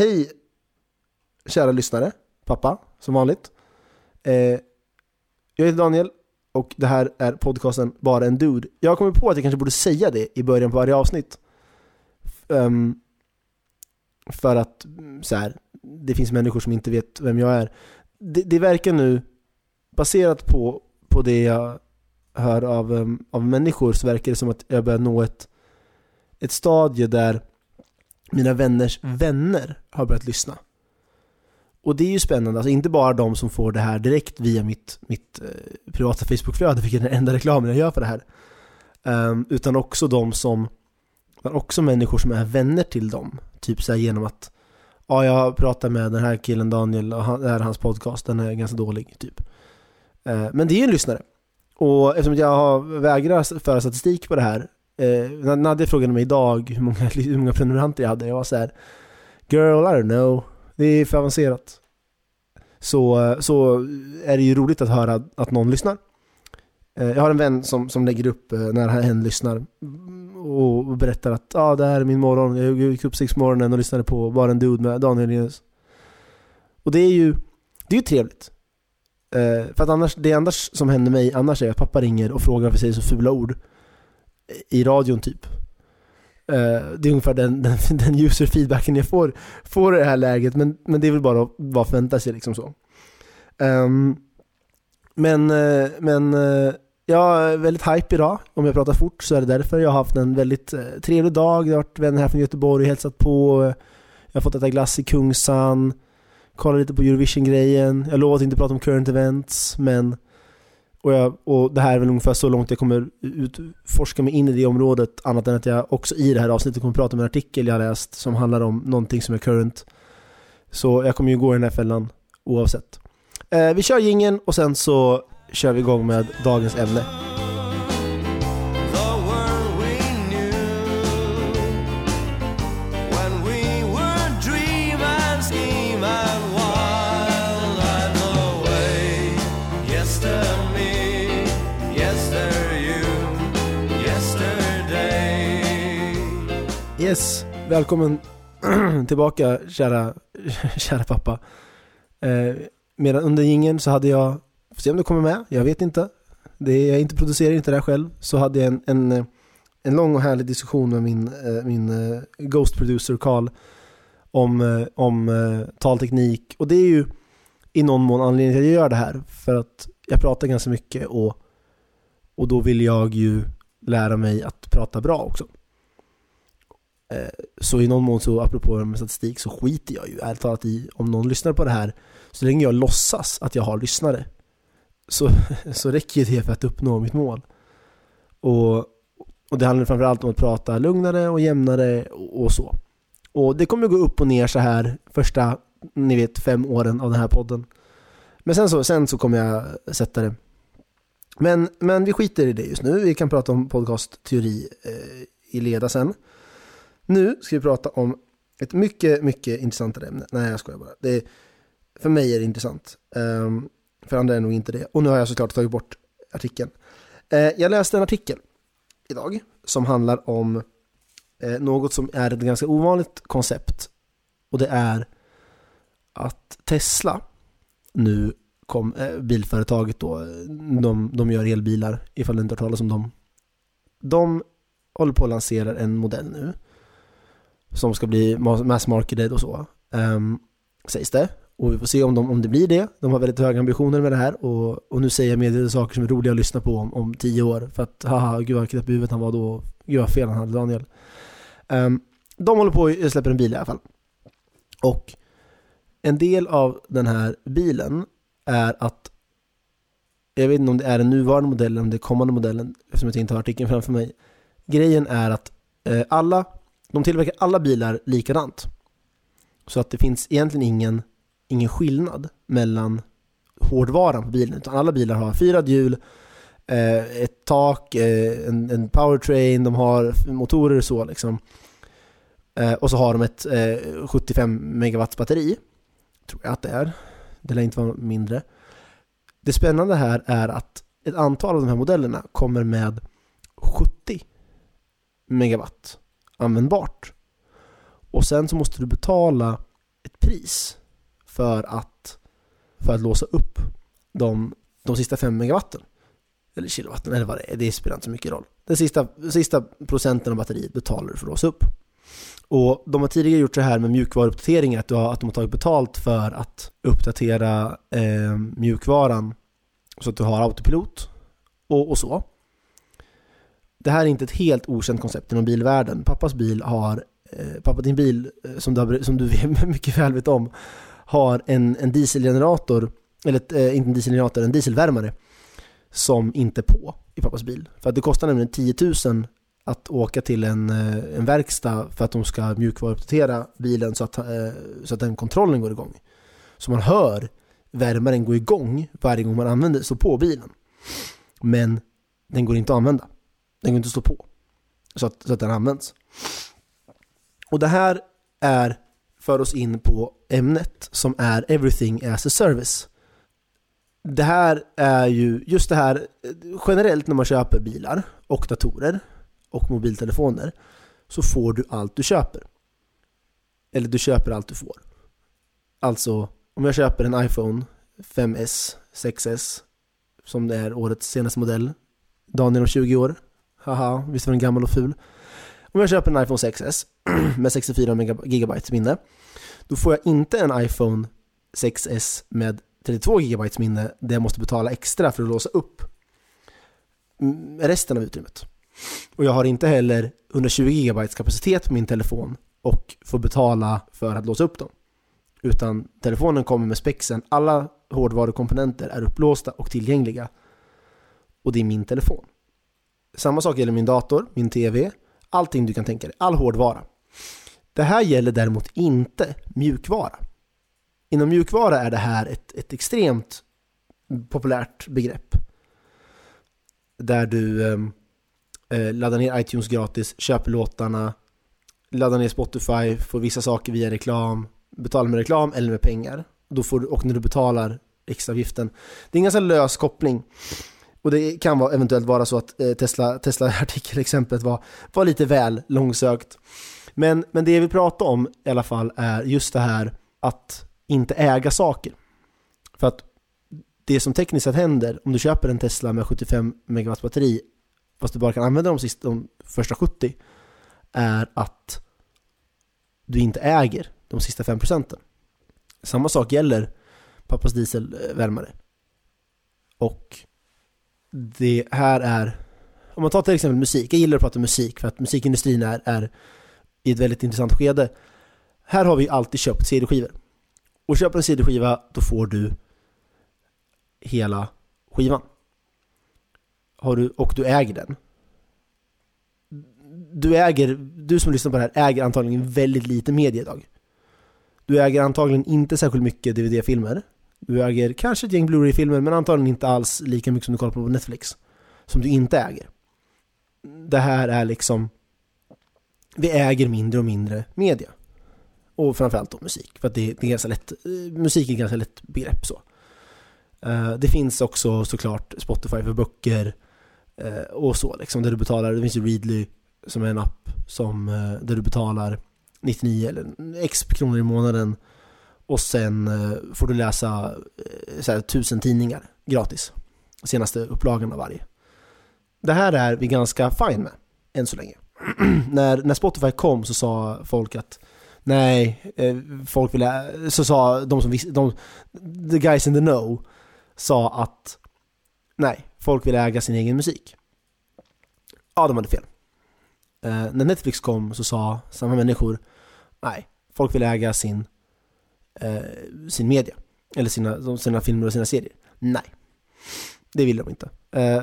hej kära lyssnare, pappa som vanligt. Eh, jag heter Daniel och det här är podcasten Bara en Dude. Jag har kommit på att jag kanske borde säga det i början på varje avsnitt. Um, för att mm, så här, det finns människor som inte vet vem jag är. Det, det verkar nu, baserat på, på det jag hör av, um, av människor, så verkar det som att jag börjar nå ett, ett stadie där mina vänners vänner har börjat lyssna. Och det är ju spännande, alltså inte bara de som får det här direkt via mitt, mitt eh, privata Facebookflöde, vilket är den enda reklamen jag gör för det här. Um, utan också de som, också människor som är vänner till dem. Typ så genom att, ja jag pratar med den här killen Daniel, och han, det här är hans podcast, den är ganska dålig, typ. Uh, men det är ju en lyssnare. Och eftersom jag vägrar föra statistik på det här, eh, Nadja frågade mig idag hur många, hur många prenumeranter jag hade, jag var så här, Girl, I don't know. Det är för avancerat. Så, eh, så är det ju roligt att höra att någon lyssnar. Eh, jag har en vän som, som lägger upp eh, när hen lyssnar och berättar att ah, det här är min morgon, jag gick upp sex morgonen och lyssnade på Bara en Dude med Daniel Linus. Och det är ju, det är ju trevligt. Eh, för att annars, det annars som händer mig annars är att pappa ringer och frågar varför jag säger så fula ord i radion typ. Eh, det är ungefär den, den, den user feedbacken jag får, får i det här läget, men, men det är väl bara att förvänta sig liksom så. Um, men, eh, men eh, jag är väldigt hype idag. Om jag pratar fort så är det därför. Jag har haft en väldigt trevlig dag. Det har varit vänner här från Göteborg och hälsat på. Jag har fått äta glass i Kungsan. Kollat lite på Eurovision-grejen. Jag lovade att inte prata om current events, men och, jag, och det här är väl ungefär så långt jag kommer utforska mig in i det området, annat än att jag också i det här avsnittet kommer prata om en artikel jag har läst som handlar om någonting som är current. Så jag kommer ju gå i den här fällan oavsett. Eh, vi kör gingen och sen så kör vi igång med dagens ämne. Yes, välkommen tillbaka kära, kära pappa. Eh, medan under gingen så hade jag, får se om du kommer med, jag vet inte. Det, jag inte producerar inte det här själv. Så hade jag en, en, en lång och härlig diskussion med min, eh, min eh, Ghost Producer Karl om, eh, om eh, talteknik. Och det är ju i någon mån anledningen till att jag gör det här. För att jag pratar ganska mycket och, och då vill jag ju lära mig att prata bra också. Eh, så i någon mån så, apropå med statistik, så skiter jag ju ärligt talat i om någon lyssnar på det här. Så länge jag låtsas att jag har lyssnare så, så räcker det för att uppnå mitt mål. Och, och det handlar framförallt om att prata lugnare och jämnare och, och så. Och det kommer gå upp och ner så här första, ni vet, fem åren av den här podden. Men sen så, sen så kommer jag sätta det. Men, men vi skiter i det just nu. Vi kan prata om podcastteori eh, i leda sen. Nu ska vi prata om ett mycket, mycket intressantare ämne. Nej, jag skojar bara. Det är, för mig är det intressant. Um, för andra är det nog inte det. Och nu har jag såklart tagit bort artikeln. Uh, jag läste en artikel idag som handlar om uh, något som är ett ganska ovanligt koncept. Och det är att Tesla nu kom, uh, bilföretaget då, de, de gör elbilar, ifall du inte har talas om dem. De håller på att lansera en modell nu som ska bli mass marketed och så. Um, sägs det. Och vi får se om, de, om det blir det. De har väldigt höga ambitioner med det här och, och nu säger jag medvetet saker som är roliga att lyssna på om, om tio år. För att haha, gud vad knäpp huvudet han var då. Gud vad fel han hade Daniel. Um, de håller på att släppa en bil i alla fall. Och en del av den här bilen är att jag vet inte om det är den nuvarande modellen eller om det är kommande modellen eftersom jag inte har artikeln framför mig. Grejen är att eh, alla de tillverkar alla bilar likadant. Så att det finns egentligen ingen, ingen skillnad mellan hårdvaran på bilen. Utan alla bilar har fyra hjul, eh, ett tak, eh, en, en, powertrain, de har motorer och så liksom. Eh, och så har de ett 75 megawatts batteri. Tror jag att det är. Det lär inte vara mindre. Det spännande här är att ett antal av de här modellerna kommer med 70 megawatt användbart. Och sen så måste du betala ett pris för att, för att låsa upp de, de sista 5 megawatten. Eller kilowatten, eller vad det är. Det spelar inte så mycket roll. Den sista, sista procenten av batteriet betalar du för att låsa upp. Och de har tidigare gjort så här med mjukvaruuppdateringar, att, har, att de har tagit betalt för att uppdatera eh, mjukvaran så att du har autopilot och, och så. Det här är inte ett helt okänt koncept inom bilvärlden. Pappas bil har, eh, pappa din bil, eh, som du, som du mycket väl vet om, har en, en dieselgenerator, eller eh, inte en dieselgenerator, en dieselvärmare som inte är på i pappas bil. För att det kostar nämligen 10 000 att åka till en, eh, en verkstad för att de ska mjukvaruuppdatera bilen så att, eh, så att den kontrollen går igång. Så man hör värmaren gå igång varje gång man använder så på bilen. Men den går inte att använda. Den går inte att stå på. Så att, så att den används. Och det här är för oss in på ämnet som är Everything as a Service. Det här är ju, just det här generellt när man köper bilar och datorer och mobiltelefoner så får du allt du köper. Eller du köper allt du får. Alltså, om jag köper en iPhone 5S, 6S som det är årets senaste modell, Daniel om 20 år, haha, visst var den gammal och ful. Om jag köper en iPhone 6S med 64 GB minne, då får jag inte en iPhone 6S med 32 GB minne där jag måste betala extra för att låsa upp resten av utrymmet. Och jag har inte heller 120 GB kapacitet på min telefon och får betala för att låsa upp dem. Utan telefonen kommer med spexen, alla hårdvarukomponenter är upplåsta och tillgängliga. Och det är min telefon. Samma sak gäller min dator, min TV, allting du kan tänka dig, all hårdvara. Det här gäller däremot inte mjukvara. Inom mjukvara är det här ett, ett extremt populärt begrepp. Där du ehm, eh, laddar ner iTunes gratis, köper låtarna, laddar ner Spotify, får vissa saker via reklam, betalar med reklam eller med pengar. Då får du, och när du betalar extraavgiften. Det är en ganska lös koppling. Och det kan vara, eventuellt vara så att eh, Tesla, Tesla-artikelexemplet var, var lite väl långsökt. Men, men det jag vill prata om i alla fall är just det här att inte äga saker. För att det som tekniskt sett händer om du köper en Tesla med 75 megawatt batteri fast du bara kan använda de, sista, de första 70 är att du inte äger de sista 5 procenten. Samma sak gäller pappas dieselvärmare. Och det här är, om man tar till exempel musik, jag gillar att prata musik för att musikindustrin är, är i ett väldigt intressant skede. Här har vi alltid köpt CD-skivor. Och köper en CD-skiva, då får du hela skivan. Har du, och du äger den. Du äger, du som lyssnar på det här äger antagligen väldigt lite media idag. Du äger antagligen inte särskilt mycket DVD-filmer. Du äger kanske ett gäng Blu-ray-filmer men antagligen inte alls lika mycket som du kollar på Netflix. Som du inte äger. Det här är liksom... Vi äger mindre och mindre media. Och framförallt då musik. För att det, det är ganska lätt, musik är ett ganska lätt begrepp så. Eh, det finns också såklart Spotify för böcker eh, och så liksom. Där du betalar, det finns ju Readly som är en app som, eh, där du betalar 99 eller x kronor i månaden och sen eh, får du läsa eh, så här, tusen tidningar gratis. Senaste upplagan av varje. Det här är vi ganska fine med, än så länge. när, när Spotify kom så sa folk att nej, eh, folk ville, så sa de som visste, de, the guys in the know sa att nej, folk vill äga sin egen musik. Ja, de hade fel. Eh, när Netflix kom så sa samma människor nej, folk vill äga sin eh, sin media. Eller sina, sina filmer och sina serier. Nej. Det vill de inte. Eh,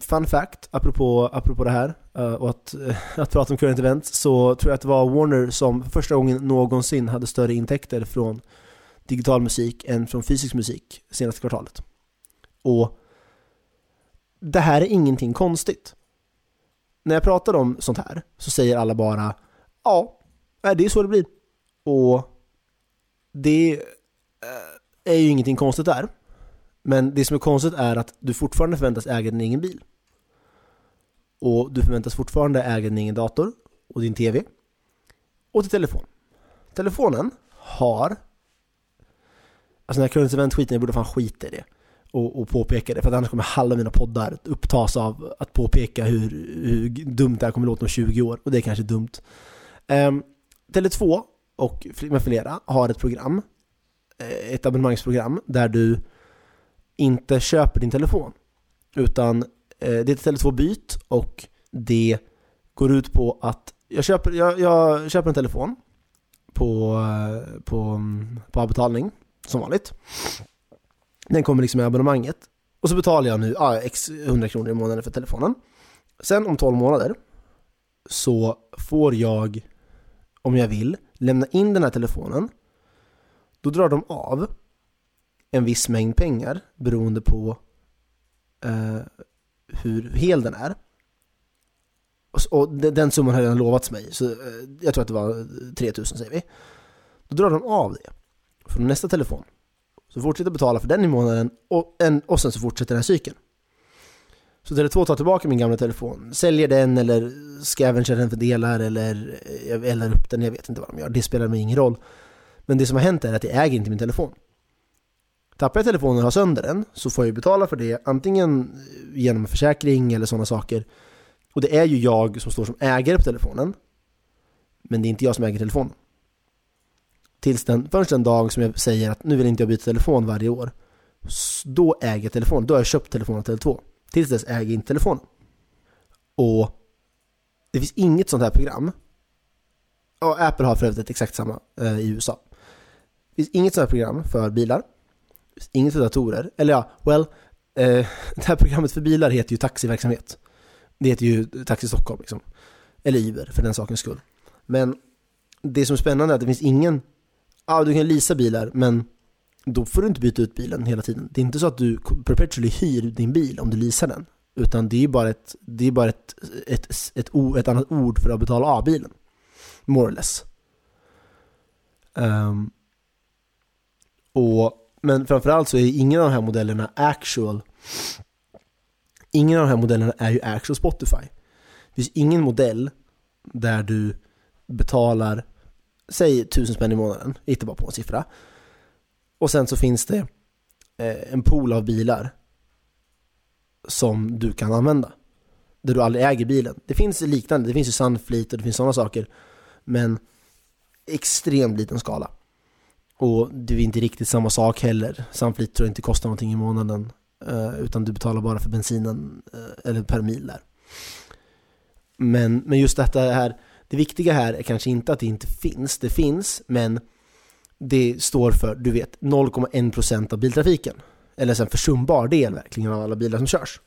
fun fact, apropå, apropå det här eh, och att, eh, att prata om current events så tror jag att det var Warner som för första gången någonsin hade större intäkter från digital musik än från fysisk musik senaste kvartalet. Och det här är ingenting konstigt. När jag pratar om sånt här så säger alla bara ja, det är så det blir. Och det eh, är ju ingenting konstigt där. Men det som är konstigt är att du fortfarande förväntas äga din egen bil. Och du förväntas fortfarande äga din egen dator och din TV. Och din telefon. Telefonen har Alltså den här Current Event-skiten, jag borde fan skita i det och, och påpeka det, för annars kommer halva mina poddar upptas av att påpeka hur, hur dumt det här kommer låta om 20 år, och det är kanske dumt. Ehm, um, Tele2 och med flera har ett program, eh, ett abonnemangsprogram, där du inte köper din telefon. Utan eh, det är ett Tele2 byt och det går ut på att jag köper, jag, jag köper en telefon på, eh, på, mm, på avbetalning, som vanligt. Den kommer liksom i abonnemanget. Och så betalar jag nu ah, x 100 kronor i månaden för telefonen. Sen om 12 månader så får jag, om jag vill, lämna in den här telefonen. Då drar de av en viss mängd pengar beroende på eh, hur hel den är. Och den summan har redan lovats mig, så eh, jag tror att det var eh, 3000 säger vi. Då drar de av det från nästa telefon. Så fortsätter betala för den i månaden och, en, och sen så fortsätter den här cykeln. Så Tele2 tar tillbaka min gamla telefon, säljer den eller scavengar den för delar eller eh, jag eldar upp den, jag vet inte vad de gör, det spelar mig ingen roll. Men det som har hänt är att jag äger inte min telefon. Tappar jag telefonen och har sönder den så får jag betala för det antingen eh, genom försäkring eller sådana saker. Och det är ju jag som står som ägare på telefonen. Men det är inte jag som äger telefonen. Tills den, först den dag som jag säger att nu vill inte jag byta telefon varje år. Då äger jag telefonen, då har jag köpt telefonen till Tele2. Tills dess äger inte telefonen. Och det finns inget sånt här program. Och Apple har för övrigt exakt samma eh, i USA. Det finns inget sånt här program för bilar. Det finns inget för datorer. Eller ja, well, eh, det här programmet för bilar heter ju taxiverksamhet. Det heter ju Taxi Stockholm liksom. Eller Uber för den sakens skull. Men det som är spännande är att det finns ingen ja du kan leasa bilar men då får du inte byta ut bilen hela tiden. Det är inte så att du perpetually hyr din bil om du leasar den. Utan det är bara ett, det är bara ett, ett, ett, ett, ett annat ord för att betala av bilen. More or less. Um, och, men framförallt så är ingen av de här modellerna actual. Ingen av de här modellerna är ju actual Spotify. Det finns ingen modell där du betalar säg tusen spänn i månaden, jag hittar bara på en siffra. Och sen så finns det eh, en pool av bilar som du kan använda. Där du aldrig äger bilen. Det finns liknande, det finns ju Sunfleet och det finns sådana saker. Men extremt liten skala. Och det är inte riktigt samma sak heller. Sunfleet tror jag inte kostar någonting i månaden. Eh, utan du betalar bara för bensinen, eh, eller per mil där. Men, men just detta här det viktiga här är kanske inte att det inte finns, det finns, men det står för, du vet, 0,1% av biltrafiken. Eller en försumbar del verkligen av alla bilar som körs.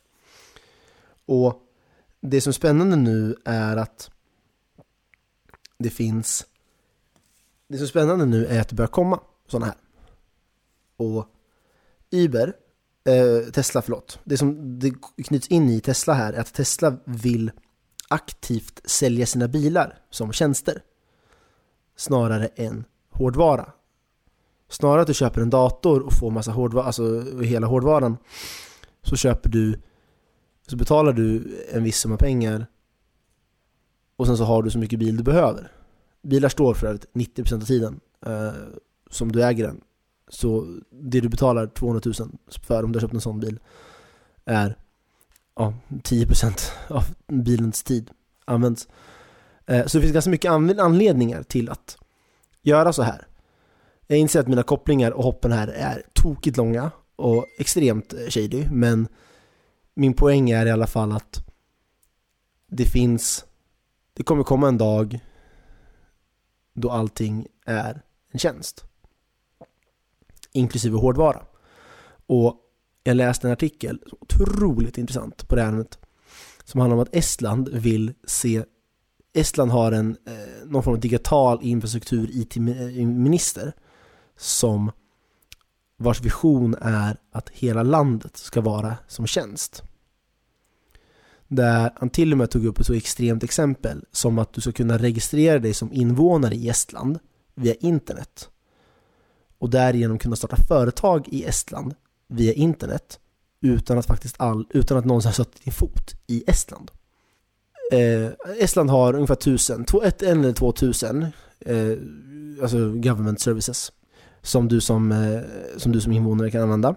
Och det som är spännande nu är att det finns Det som är spännande nu är att det börjar komma sådana här. Och Uber, eh, Tesla förlåt, det som det knyts in i Tesla här är att Tesla vill aktivt sälja sina bilar som tjänster snarare än hårdvara. Snarare att du köper en dator och får massa hårdvara, alltså hela hårdvaran så köper du så betalar du en viss summa pengar och sen så har du så mycket bil du behöver. Bilar står för övrigt 90% av tiden eh, som du äger den. Så det du betalar 200 000 för om du har köpt en sån bil är ja, 10% av bilens tid används. Eh, så det finns ganska mycket anledningar till att göra så här. Jag inser att mina kopplingar och hoppen här är tokigt långa och extremt shady, men min poäng är i alla fall att det finns, det kommer komma en dag då allting är en tjänst. Inklusive hårdvara. Och jag läste en artikel, otroligt intressant på det här ämnet, som handlar om att Estland vill se Estland har en, eh, någon form av digital infrastruktur IT-minister eh, som vars vision är att hela landet ska vara som tjänst. Där han till och med tog upp ett så extremt exempel som att du ska kunna registrera dig som invånare i Estland via internet och därigenom kunna starta företag i Estland via internet utan att faktiskt all, utan att någonsin har satt din fot i Estland. eh, Estland har ungefär 1000, två, ett, en eller två tusen eh, alltså government services som du som, eh, som du som invånare kan använda.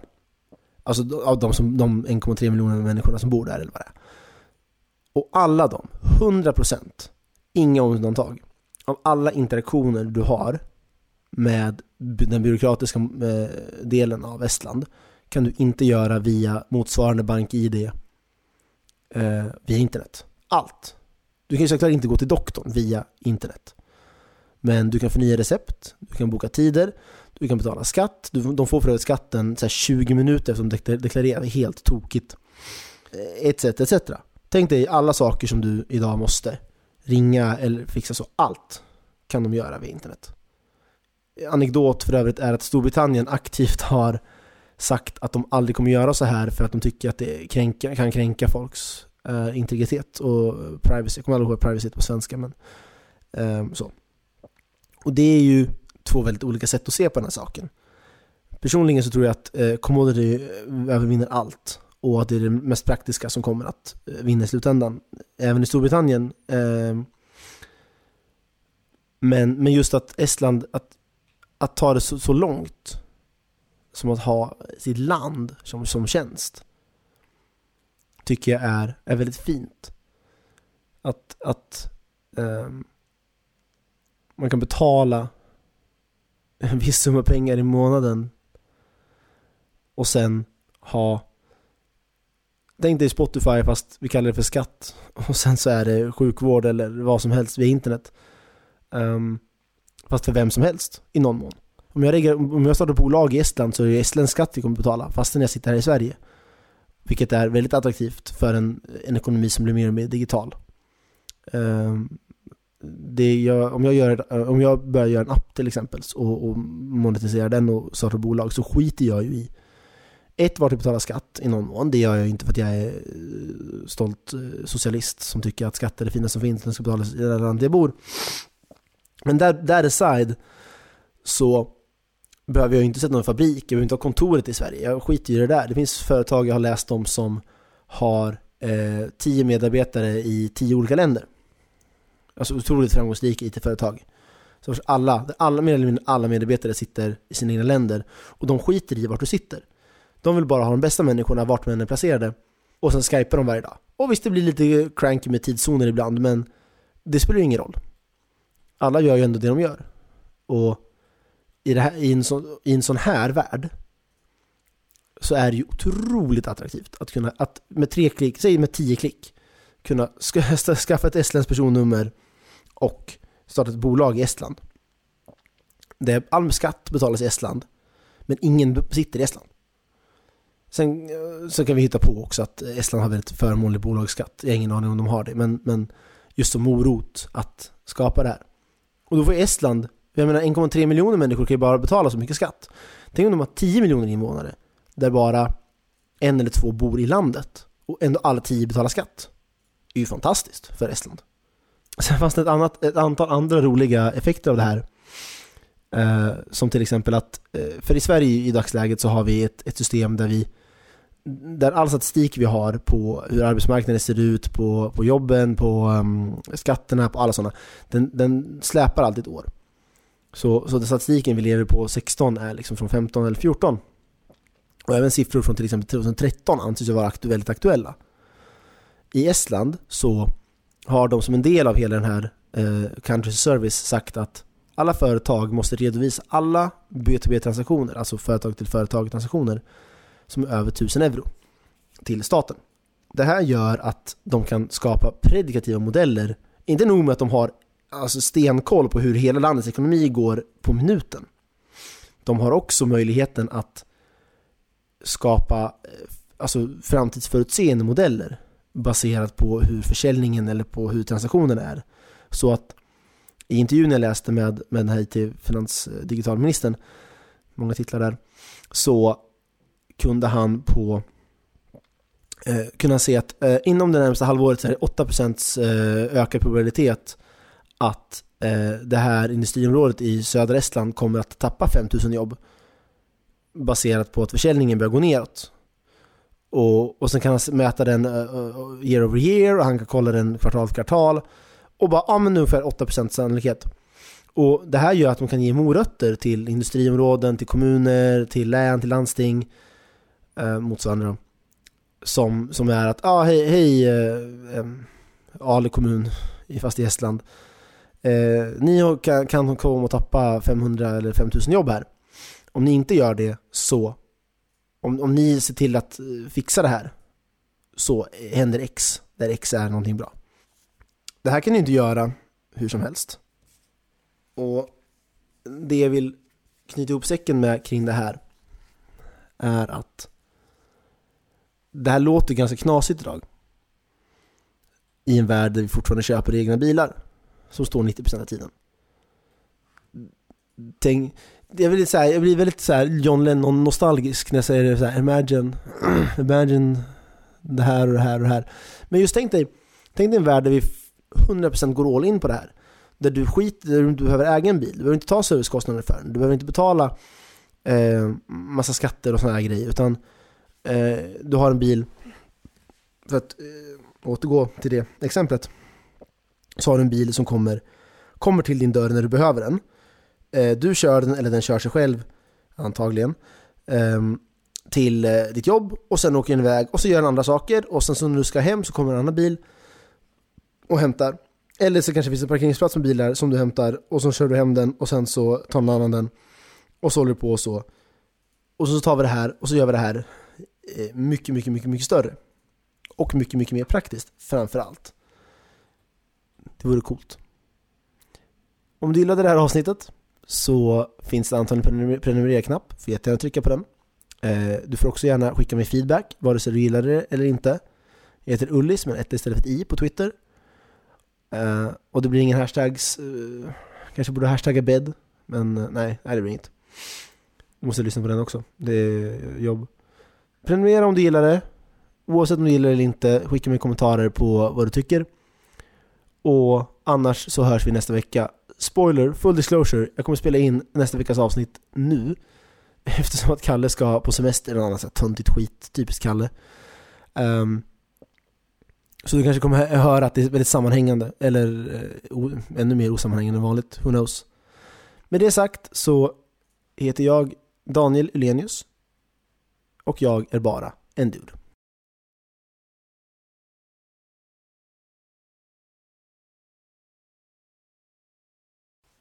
Alltså av de, som, de 1,3 miljoner människorna som bor där eller vad det är. Och alla de, 100%, inga undantag, av alla interaktioner du har med den byråkratiska eh, delen av Estland kan du inte göra via motsvarande bank-id eh, via internet. Allt. Du kan ju såklart inte gå till doktorn via internet. Men du kan förnya recept, du kan boka tider, du kan betala skatt. de får för övrigt skatten så 20 minuter eftersom de deklarerar, helt tokigt. Eh, etc, etc. Tänk dig alla saker som du idag måste ringa eller fixa så. Allt kan de göra via internet. Anekdot för övrigt är att Storbritannien aktivt har sagt att de aldrig kommer göra så här för att de tycker att det kränka, kan kränka folks uh, integritet och privacy. Jag kommer aldrig ihåg privacy på svenska men um, så. Och det är ju två väldigt olika sätt att se på den här saken. Personligen så tror jag att eh, commodity eh, övervinner allt och att det är det mest praktiska som kommer att eh, vinna i slutändan. Även i Storbritannien. Eh, men, men just att Estland, att, att ta det så, så långt som att ha sitt land som, som tjänst tycker jag är, är väldigt fint. Att, att eh, man kan betala en viss summa pengar i månaden och sen ha Tänk dig Spotify fast vi kallar det för skatt och sen så är det sjukvård eller vad som helst via internet. Um, fast för vem som helst i någon mån. Om jag, reggar, om jag startar bolag i Estland så är det estländsk skatt vi kommer betala fastän jag sitter här i Sverige. Vilket är väldigt attraktivt för en, en ekonomi som blir mer och mer digital. Um, jag, om, jag gör, eh, om jag börjar göra en app till exempel och, och monetiserar den och startar bolag så skiter jag ju i ett, vart jag betalar skatt i någon mån. Det gör jag inte för att jag är eh, stolt eh, socialist som tycker att skatter är det finaste som finns. Den ska betalas i det land jag bor. Men där, där aside så behöver jag inte sätta någon fabrik, jag behöver inte ha kontoret i Sverige. Jag skiter i det där. Det finns företag jag har läst om som har eh, tio medarbetare i tio olika länder. Alltså otroligt framgångsrika IT-företag. Så alla, alla, mer eller mindre alla medarbetare sitter i sina egna länder och de skiter i vart du sitter. De vill bara ha de bästa människorna vart man är placerade och sen skypar de varje dag. Och visst, det blir lite cranky med tidszoner ibland, men det spelar ju ingen roll. Alla gör ju ändå det de gör. Och i, det här, i, en, så, i en sån här värld så är det ju otroligt attraktivt att kunna, att med tre klick, säg med tio klick, kunna skaffa ett estländskt personnummer och starta ett bolag i Estland. Där all skatt betalas i Estland, men ingen sitter i Estland. Sen eh, så kan vi hitta på också att Estland har väldigt förmånlig bolagsskatt. Jag har ingen aning om de har det, men, men just som morot att skapa det här. Och då får Estland, jag menar 1,3 miljoner människor kan ju bara betala så mycket skatt. Tänk om de har 10 miljoner invånare, där bara en eller två bor i landet och ändå alla 10 betalar skatt. Det är ju fantastiskt för Estland. Sen fanns det ett, annat, ett antal andra roliga effekter av det här. Eh, som till exempel att, eh, för i Sverige i dagsläget så har vi ett, ett system där vi där all statistik vi har på hur arbetsmarknaden ser ut, på, på jobben, på um, skatterna, på alla sådana, den, den släpar alltid ett år. Så, så den statistiken vi lever på 16 är liksom från 15 eller 14. Och även siffror från till exempel 2013 anses ju vara aktu väldigt aktuella. I Estland så har de som en del av hela den här eh, Country Service sagt att alla företag måste redovisa alla B2B-transaktioner, alltså företag till företag-transaktioner som är över 1000 euro till staten. Det här gör att de kan skapa predikativa modeller. Inte nog med att de har alltså stenkoll på hur hela landets ekonomi går på minuten. De har också möjligheten att skapa eh, alltså, framtidsförutseende modeller baserat på hur försäljningen eller på hur transaktionen är. Så att i intervjun jag läste med, med den här IT-finansdigitalministern, eh, många titlar där, så kunde han på eh, kunna se att eh, inom det närmaste halvåret så är det 8% eh, ökad probabilitet att eh, det här industriområdet i södra Estland kommer att tappa 5000 jobb baserat på att försäljningen börjar gå neråt. Och, och sen kan han mäta den uh, year over year och han kan kolla den kvartal för kvartal. Och bara, ja men ungefär 8% sannolikhet. Och det här gör att de kan ge morötter till industriområden, till kommuner, till län, till landsting. Eh, motsvarande då. Som, som är att, ja ah, hej, hej eh, eh, Ale kommun, fast i Estland. Eh, ni kan, kan komma och tappa 500 eller 5000 jobb här. Om ni inte gör det så, om, om ni ser till att eh, fixa det här, så händer X, där X är någonting bra. Det här kan ni inte göra hur som helst. Och det jag vill knyta ihop säcken med kring det här är att det här låter ganska knasigt idag. I en värld där vi fortfarande köper egna bilar som står 90% av tiden. Tänk, jag, blir så här, jag blir väldigt så här John Lennon nostalgisk när jag säger det så här, imagine, imagine det här och det här och det här. Men just tänk dig, tänk dig en värld där vi 100% går all in på det här. Där du skiter, där du inte behöver äga en bil, du behöver inte ta servicekostnader för den, du behöver inte betala eh, massa skatter och sådana här grejer, utan eh, du har en bil, för att eh, återgå till det exemplet, så har du en bil som kommer, kommer till din dörr när du behöver den. Eh, du kör den, eller den kör sig själv, antagligen, ehm, till eh, ditt jobb och sen åker den iväg och så gör den andra saker och sen så när du ska hem så kommer en annan bil och hämtar. Eller så kanske det finns en parkeringsplats med bilar som du hämtar och så kör du hem den och sen så tar någon annan den och så håller du på och så. Och så tar vi det här och så gör vi det här eh, mycket, mycket, mycket, mycket större. Och mycket, mycket mer praktiskt framför allt. Det vore coolt. Om du gillade det här avsnittet så finns det antagligen en prenumerera-knapp. Får jättegärna trycka på den. Eh, du får också gärna skicka mig feedback, vare sig du gillade det eller inte. Jag heter Ullis men ett istället för ett i på Twitter. Eh, och det blir ingen hashtags, eh, kanske borde hashtagga bed, men nej, nej, det blir inget. Du måste lyssna på den också, det är jobb. Prenumerera om du gillar det, oavsett om du gillar det eller inte, skicka mig kommentarer på vad du tycker. Och annars så hörs vi nästa vecka. Spoiler, full disclosure, jag kommer spela in nästa veckas avsnitt nu. Eftersom att Kalle ska på semester eller annat töntigt skit, typiskt Kalle. Um, så du kanske kommer höra att det är väldigt sammanhängande, eller uh, ännu mer osammanhängande än vanligt, who knows. Med det sagt så heter jag Daniel Ulenius och jag är bara en dude.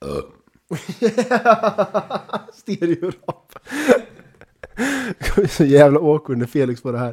Stereorap. så jävla awkward när Felix får det här.